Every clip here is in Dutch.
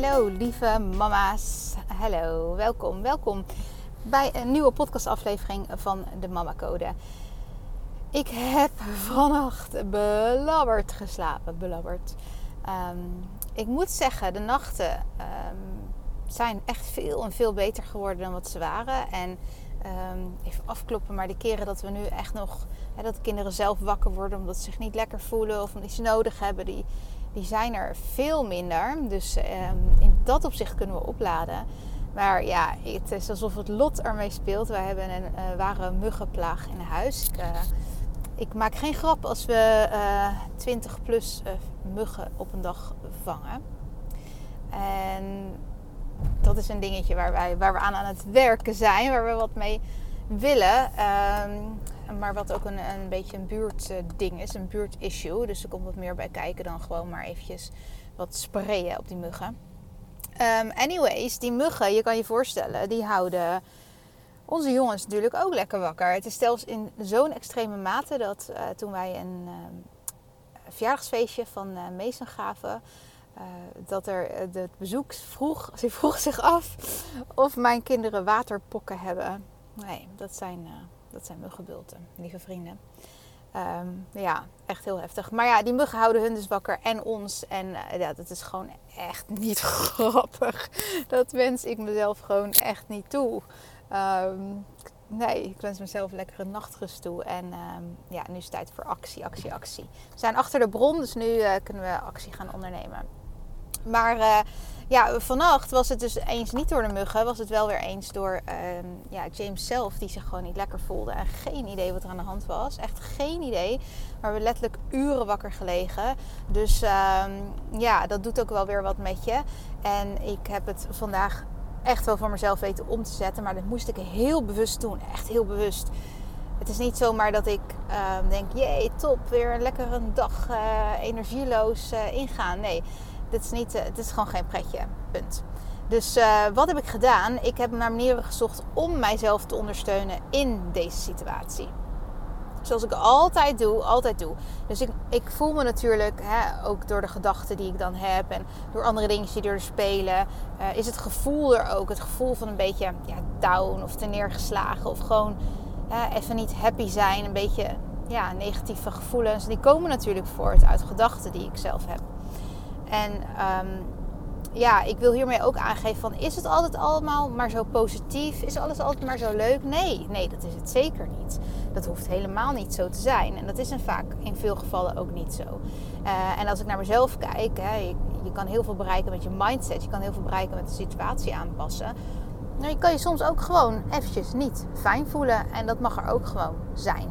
Hallo lieve mama's. Hallo, welkom, welkom bij een nieuwe podcastaflevering van de Mama Code. Ik heb vannacht belabberd geslapen, belabberd. Ehm, ik moet zeggen, de nachten ehm, zijn echt veel en veel beter geworden dan wat ze waren. En um, even afkloppen, maar de keren dat we nu echt nog, hè, dat de kinderen zelf wakker worden omdat ze zich niet lekker voelen of omdat ze nodig hebben, die, die zijn er veel minder. Dus in dat opzicht kunnen we opladen. Maar ja, het is alsof het lot ermee speelt. Wij hebben een uh, ware muggenplaag in huis. Ik, uh, ik, maak geen grap als we uh, eh, 20 plus muggen op een dag vangen. En dat is een dingetje waar, wij, waar we aan aan het werken zijn, waar we wat mee willen. Maar wat ook een, een beetje een buurtding is, een buurtissue. Dus er komt wat meer bij kijken dan gewoon maar eventjes wat sprayen op die muggen. Um, anyways, die muggen, je kan je voorstellen, die houden onze jongens natuurlijk ook lekker wakker. Het is zelfs in zo'n extreme mate dat uh, toen wij een uh, verjaardagsfeestje van uh, Mason gaven, dat er het bezoek vroeg, ze vroeg zich af of mijn kinderen waterpokken hebben. Nee, dat zijn, dat zijn muggenbulten, lieve vrienden. Um, ja, echt heel heftig. Maar ja, die muggen houden hun dus wakker en ons. En uh, ja, dat is gewoon echt niet grappig. Dat wens ik mezelf gewoon echt niet toe. Um, nee, ik wens mezelf lekkere nachtrust toe. En um, ja, nu is het tijd voor actie, actie, actie. We zijn achter de bron, dus nu uh, kunnen we actie gaan ondernemen. Maar uh, ja, vannacht was het dus eens niet door de muggen, was het wel weer eens door uh, ja, James zelf, die zich gewoon niet lekker voelde en geen idee wat er aan de hand was. Echt geen idee. Maar we letterlijk uren wakker gelegen. Dus uh, ja, dat doet ook wel weer wat met je. En ik heb het vandaag echt wel voor mezelf weten om te zetten, maar dat moest ik heel bewust doen. Echt heel bewust. Het is niet zomaar dat ik uh, denk, jee, top, weer een lekkere dag, uh, energieloos uh, ingaan. Nee, dit is, niet, het is gewoon geen pretje. Punt. Dus uh, wat heb ik gedaan? Ik heb naar manieren gezocht om mijzelf te ondersteunen in deze situatie. Zoals ik altijd doe, altijd doe. Dus ik, ik voel me natuurlijk, hè, ook door de gedachten die ik dan heb en door andere dingen die er spelen, uh, is het gevoel er ook. Het gevoel van een beetje ja, down of te neergeslagen of gewoon even niet happy zijn. Een beetje ja, negatieve gevoelens. Die komen natuurlijk voort uit gedachten die ik zelf heb. En um, ja, ik wil hiermee ook aangeven van... is het altijd allemaal maar zo positief? Is alles altijd maar zo leuk? Nee, nee, dat is het zeker niet. Dat hoeft helemaal niet zo te zijn. En dat is in, vaak, in veel gevallen ook niet zo. Uh, en als ik naar mezelf kijk... Hè, je, kan heel veel bereiken met je mindset. Je kan heel veel bereiken met de situatie aanpassen. Nou, je kan je soms ook gewoon eventjes niet fijn voelen. En dat mag er ook gewoon zijn.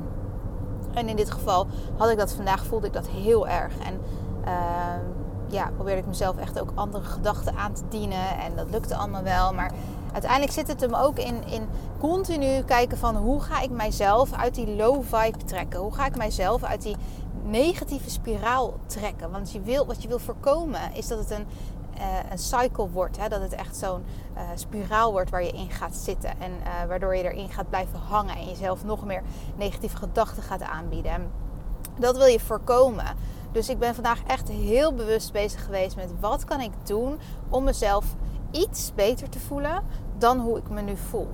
En in dit geval had ik dat vandaag, voelde ik dat heel erg. En... Uh, ja, probeerde ik mezelf echt ook andere gedachten aan te dienen. En dat lukte allemaal wel. Maar uiteindelijk zit het hem ook in, in continu kijken van hoe ga ik mijzelf uit die low vibe trekken? Hoe ga ik mijzelf uit die negatieve spiraal trekken? Want je wil, wat je wil voorkomen is dat het een, uh, een cycle wordt. Hè? Dat het echt zo'n uh, spiraal wordt waar je in gaat zitten. En uh, waardoor je erin gaat blijven hangen en jezelf nog meer negatieve gedachten gaat aanbieden. Dat wil je voorkomen. Dus ik ben vandaag echt heel bewust bezig geweest met wat kan ik doen om mezelf iets beter te voelen dan hoe ik me nu voel.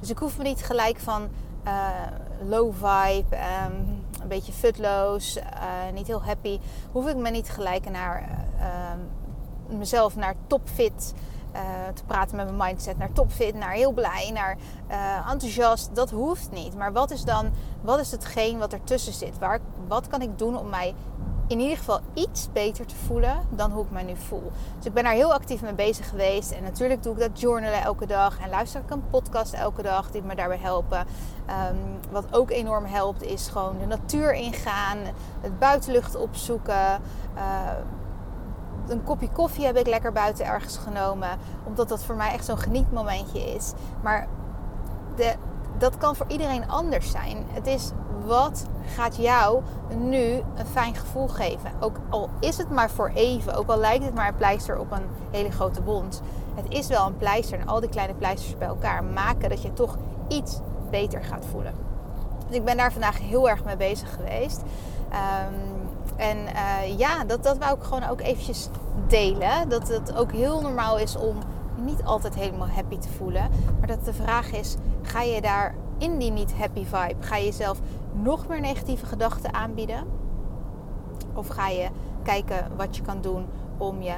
Dus ik hoef me niet gelijk van uh, low vibe, um, een beetje futloos, uh, niet heel happy. Hoef ik me niet gelijk naar uh, mezelf naar topfit uh, te praten met mijn mindset naar topfit, naar heel blij, naar uh, enthousiast. Dat hoeft niet. Maar wat is dan, wat is hetgeen wat ertussen zit? Waar, wat kan ik doen om mij in ieder geval iets beter te voelen dan hoe ik mij nu voel. Dus ik ben daar heel actief mee bezig geweest. En natuurlijk doe ik dat journalen elke dag. En luister ik een podcast elke dag die me daarbij helpen. Ehm, wat ook enorm helpt is gewoon de natuur ingaan. Het buitenlucht opzoeken. Uh, een kopje koffie heb ik lekker buiten ergens genomen. Omdat dat voor mij echt zo'n genietmomentje is. Maar de, dat kan voor iedereen anders zijn. Het is wat gaat jou nu een fijn gevoel geven. Ook al is het maar voor even, ook al lijkt het maar een pleister op een hele grote wond. Het is wel een pleister en al die kleine pleisters bij elkaar maken dat je toch iets beter gaat voelen. Ik ben daar vandaag heel erg mee bezig geweest. Um, en uh, ja, dat, dat wou ik gewoon ook eventjes delen. Dat het ook heel normaal is om niet altijd helemaal happy te voelen. Maar dat de vraag is, ga je daar in die niet happy vibe, ga je jezelf nog meer negatieve gedachten aanbieden? Of ga je kijken wat je kan doen om je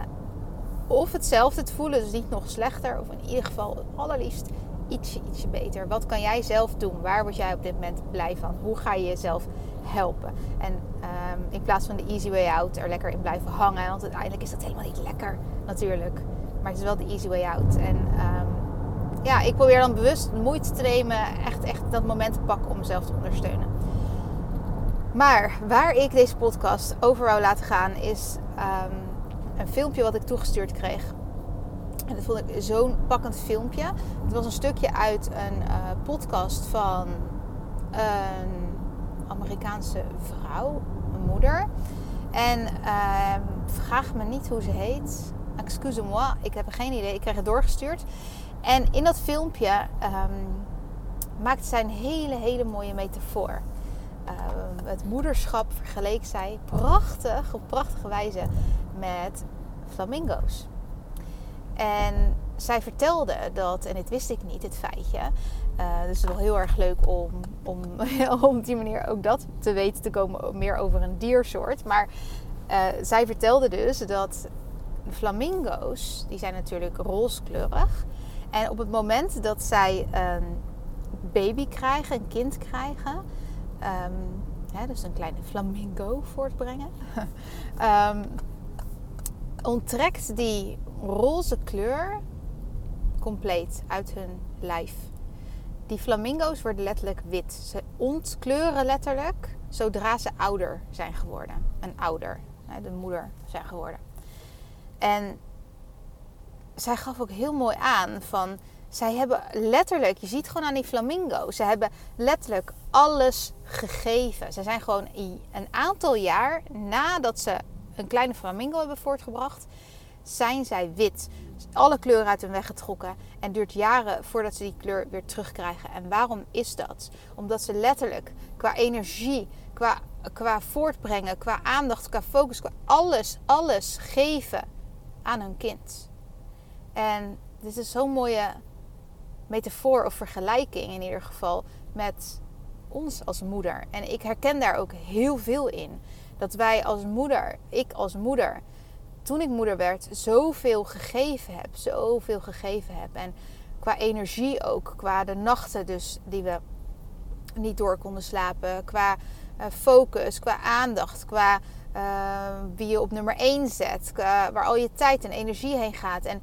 of hetzelfde te voelen, dus niet nog slechter, of in ieder geval allerliefst ietsje, ietsje beter. Wat kan jij zelf doen? Waar word jij op dit moment blij van? Hoe ga je jezelf helpen? En um, in plaats van de easy way out er lekker in blijven hangen. Want uiteindelijk is dat helemaal niet lekker natuurlijk. Maar het is wel de easy way out. En um, ja, ik probeer dan bewust moeite te nemen. Echt, echt dat moment te pakken om mezelf te ondersteunen. Maar waar ik deze podcast over wou laten gaan is um, een filmpje wat ik toegestuurd kreeg. En dat vond ik zo'n pakkend filmpje. Het was een stukje uit een uh, podcast van een Amerikaanse vrouw, een moeder. En uh, vraag me niet hoe ze heet. Excuse-moi, ik heb geen idee. Ik kreeg het doorgestuurd. En in dat filmpje um, maakte zij een hele, hele mooie metafoor. Uh, het moederschap vergeleek zij prachtig, op prachtige wijze met flamingo's. En zij vertelde dat, en dit wist ik niet, dit feitje. Uh, dus het is wel heel erg leuk om, om, om die manier ook dat te weten te komen, meer over een diersoort. Maar uh, zij vertelde dus dat flamingo's, die zijn natuurlijk rooskleurig. En op het moment dat zij een baby krijgen, een kind krijgen, um, hè, dus een kleine flamingo voortbrengen, um, onttrekt die roze kleur compleet uit hun lijf. Die flamingo's worden letterlijk wit. Ze ontkleuren letterlijk zodra ze ouder zijn geworden. Een ouder, de moeder zijn geworden. En zij gaf ook heel mooi aan van... Zij hebben letterlijk, je ziet gewoon aan die flamingo's, ze hebben letterlijk alles gegeven. Ze zijn gewoon een aantal jaar nadat ze een kleine flamingo hebben voortgebracht, zijn zij wit. Alle kleuren uit hun weg getrokken. En duurt jaren voordat ze die kleur weer terugkrijgen. En waarom is dat? Omdat ze letterlijk qua energie, qua, qua voortbrengen, qua aandacht, qua focus, qua alles, alles geven aan hun kind. En dit is zo'n mooie metafoor of vergelijking in ieder geval met ons als moeder. En ik herken daar ook heel veel in. Dat wij als moeder, ik als moeder, toen ik moeder werd, zoveel gegeven heb. Zoveel gegeven heb. En qua energie ook. Qua de nachten dus die we niet door konden slapen. Qua uh, focus, qua aandacht. Qua uh, wie je op nummer 1 zet. Qua, waar al je tijd en energie heen gaat. En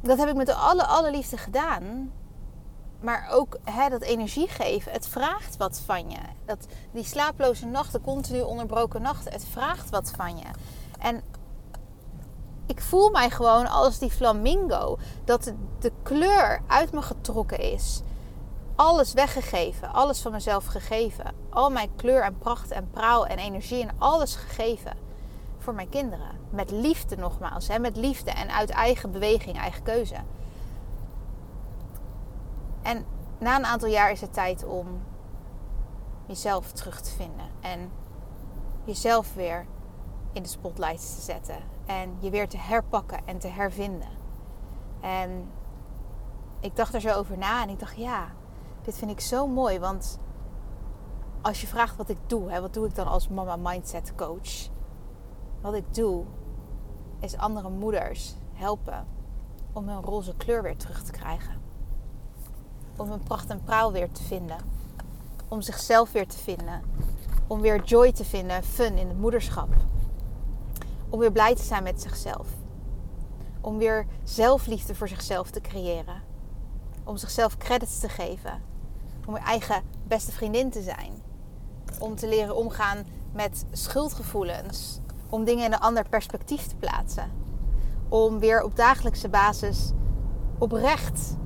dat heb ik met de aller, allerliefste gedaan. Maar ook hè, dat energie geven, het vraagt wat van je. Dat, die slaaploze nachten, continu onderbroken nachten, het vraagt wat van je. En ik voel mij gewoon als die flamingo. Dat de kleur uit me getrokken is. Alles weggegeven. Alles van mezelf gegeven. Al mijn kleur en pracht en praal en energie en alles gegeven. Voor mijn kinderen. Met liefde nogmaals. Hè? Met liefde en uit eigen beweging, eigen keuze. En na een aantal jaar is het tijd om jezelf terug te vinden. En jezelf weer in de spotlight te zetten. En je weer te herpakken en te hervinden. En ik dacht er zo over na en ik dacht, ja, dit vind ik zo mooi. Want als je vraagt wat ik doe, hè, wat doe ik dan als mama mindset coach? Wat ik doe, is andere moeders helpen om hun roze kleur weer terug te krijgen. Om hun pracht en praal weer te vinden. Om zichzelf weer te vinden. Om weer joy te vinden, fun in het moederschap. Om weer blij te zijn met zichzelf. Om weer zelfliefde voor zichzelf te creëren. Om zichzelf credits te geven. Om je eigen beste vriendin te zijn. Om te leren omgaan met schuldgevoelens. Om dingen in een ander perspectief te plaatsen. Om weer op dagelijkse basis oprecht,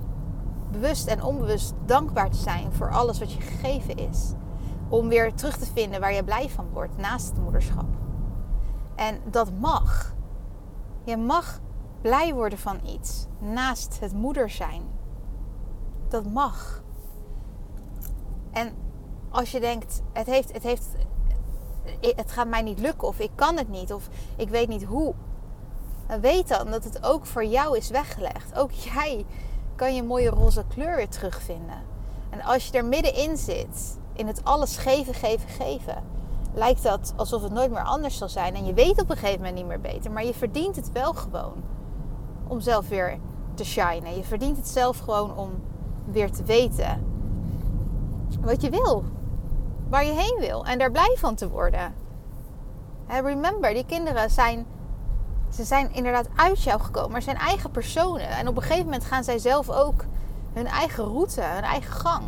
bewust en onbewust dankbaar te zijn voor alles wat je gegeven is. Om weer terug te vinden waar je blij van wordt naast het moederschap. En dat mag. Je mag blij worden van iets naast het moeder zijn. Dat mag. En als je denkt, het, heeft, het, heeft, het gaat mij niet lukken of ik kan het niet of ik weet niet hoe. Weet dan dat het ook voor jou is weggelegd. Ook jij kan je mooie roze kleur weer terugvinden. En als je er middenin zit, in het alles geven, geven, geven, lijkt dat alsof het nooit meer anders zal zijn. En je weet op een gegeven moment niet meer beter, maar je verdient het wel gewoon om zelf weer te shinen. Je verdient het zelf gewoon om weer te weten wat je wil, waar je heen wil en daar blij van te worden. remember, die kinderen zijn, ze zijn inderdaad uit jou gekomen, maar zijn eigen personen. En op een gegeven moment gaan zij zelf ook hun eigen route, hun eigen gang.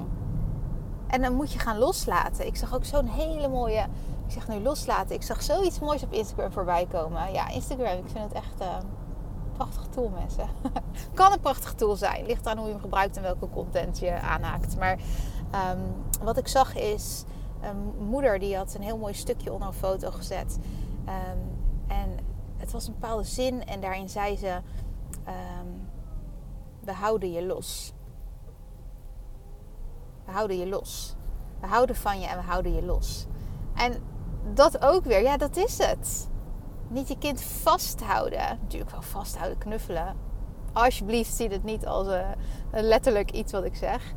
En dan moet je gaan loslaten. Ik zag ook zo'n hele mooie. Ik zeg nu loslaten. Ik zag zoiets moois op Instagram voorbij komen. Ja, Instagram. Ik vind het echt uh, een prachtig tool, mensen. kan een prachtig tool zijn. Ligt aan hoe je hem gebruikt en welke content je aanhaakt. Maar ehm, wat ik zag is. Een moeder die had een heel mooi stukje onder een foto gezet. Um, en het was een bepaalde zin. En daarin zei ze. We houden je los. We houden je los. We houden van je en we houden je los. En dat ook weer, ja, dat is het. Niet je kind vasthouden. Natuurlijk wel vasthouden, knuffelen. Alsjeblieft, zie het niet als uh, letterlijk iets wat ik zeg.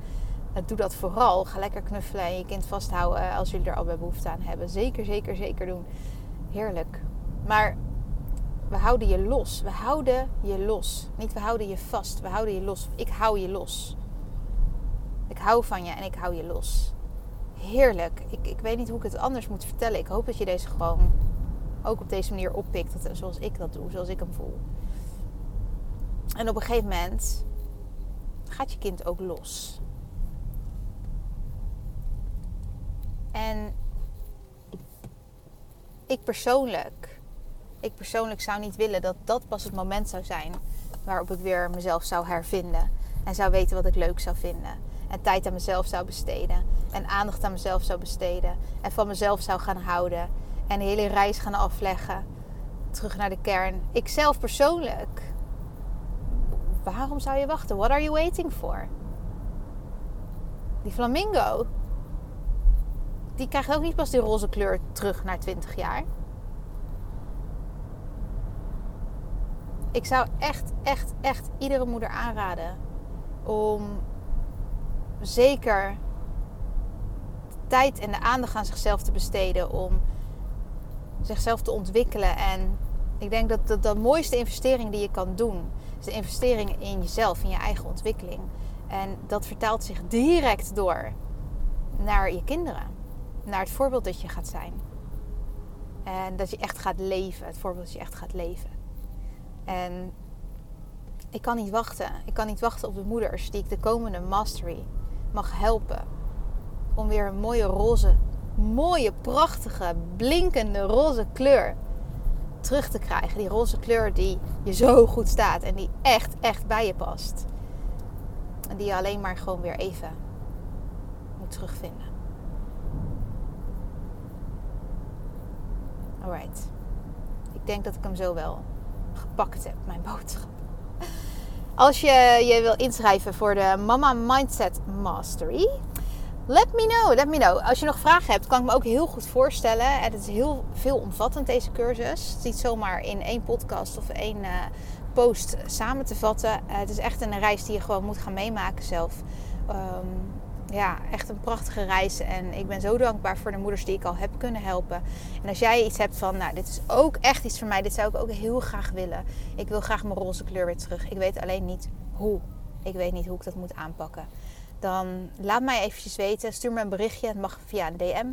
Uh, doe dat vooral. Ga lekker knuffelen en je kind vasthouden als jullie er al bij behoefte aan hebben. Zeker, zeker, zeker doen. Heerlijk. Maar we houden je los. We houden je los. Niet we houden je vast. We houden je los. Ik hou je los. Ik hou van je en ik hou je los. Heerlijk. Ik, ik weet niet hoe ik het anders moet vertellen. Ik hoop dat je deze gewoon ook op deze manier oppikt. Zoals ik dat doe, zoals ik hem voel. En op een gegeven moment gaat je kind ook los. En ik persoonlijk, ik persoonlijk zou niet willen dat dat pas het moment zou zijn waarop ik weer mezelf zou hervinden en zou weten wat ik leuk zou vinden en tijd aan mezelf zou besteden. En aandacht aan mezelf zou besteden. En van mezelf zou gaan houden. En de hele reis gaan afleggen. Terug naar de kern. Ik zelf persoonlijk. Waarom zou je wachten? What are you waiting for? Die flamingo. Die krijgt ook niet pas die roze kleur terug naar 20 jaar. Ik zou echt, echt, echt iedere moeder aanraden om zeker tijd en de aandacht aan zichzelf te besteden om zichzelf te ontwikkelen. En ik denk dat de, de mooiste investering die je kan doen, is de investering in jezelf, in je eigen ontwikkeling. En dat vertaalt zich direct door naar je kinderen, naar het voorbeeld dat je gaat zijn. En dat je echt gaat leven, het voorbeeld dat je echt gaat leven. En ik kan niet wachten. Ik kan niet wachten op de moeders die ik de komende mastery mag helpen. Om weer een mooie roze, mooie, prachtige, blinkende roze kleur terug te krijgen. Die roze kleur die je zo goed staat en die echt, echt bij je past. En die je alleen maar gewoon weer even moet terugvinden. Alright. Ik denk dat ik hem zo wel gepakt heb, mijn boodschap. Als je je wil inschrijven voor de Mama Mindset Mastery, let me know, let me know. Als je nog vragen hebt, kan ik me ook heel goed voorstellen. Het is heel veelomvattend deze cursus. Het is niet zomaar in één podcast of één uh, post samen te vatten. Uh, het is echt een reis die je gewoon moet gaan meemaken zelf. Um, ja, echt een prachtige reis. En ik ben zo dankbaar voor de moeders die ik al heb kunnen helpen. En als jij iets hebt van, nou, dit is ook echt iets voor mij. Dit zou ik ook heel graag willen. Ik wil graag mijn roze kleur weer terug. Ik weet alleen niet hoe. Ik weet niet hoe ik dat moet aanpakken. Dan laat mij eventjes weten. Stuur me een berichtje. Het mag via een DM.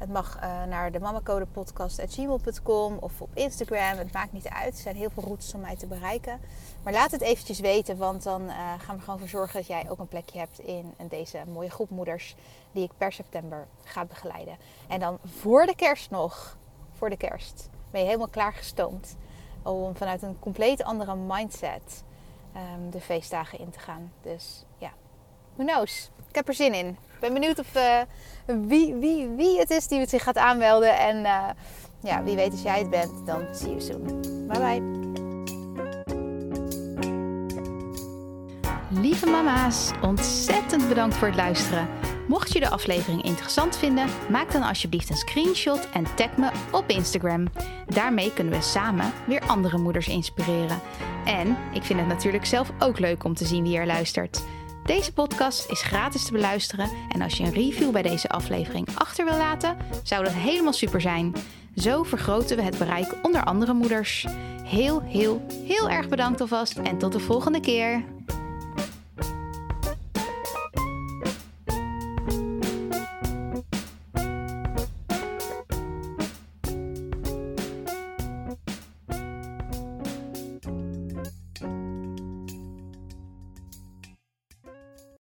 Het mag uh, naar de mammacodepodcast.gmail.com of op Instagram. Het maakt niet uit. Er zijn heel veel routes om mij te bereiken. Maar laat het eventjes weten, want dan uh, gaan we gewoon voor zorgen dat jij ook een plekje hebt in deze mooie groep moeders die ik per september ga begeleiden. En dan voor de kerst nog, voor de kerst, ben je helemaal klaargestoomd om vanuit een compleet andere mindset um, de feestdagen in te gaan. Dus who knows? Ik heb er zin in. Ik ben benieuwd of, uh, wie, wie, wie het is die het zich gaat aanmelden. En uh, ja, wie weet als jij het bent, dan see you soon. Bye bye. Lieve mama's, ontzettend bedankt voor het luisteren. Mocht je de aflevering interessant vinden, maak dan alsjeblieft een screenshot en tag me op Instagram. Daarmee kunnen we samen weer andere moeders inspireren. En ik vind het natuurlijk zelf ook leuk om te zien wie er luistert. Deze podcast is gratis te beluisteren en als je een review bij deze aflevering achter wil laten, zou dat helemaal super zijn. Zo vergroten we het bereik onder andere moeders. Heel, heel, heel erg bedankt alvast en tot de volgende keer.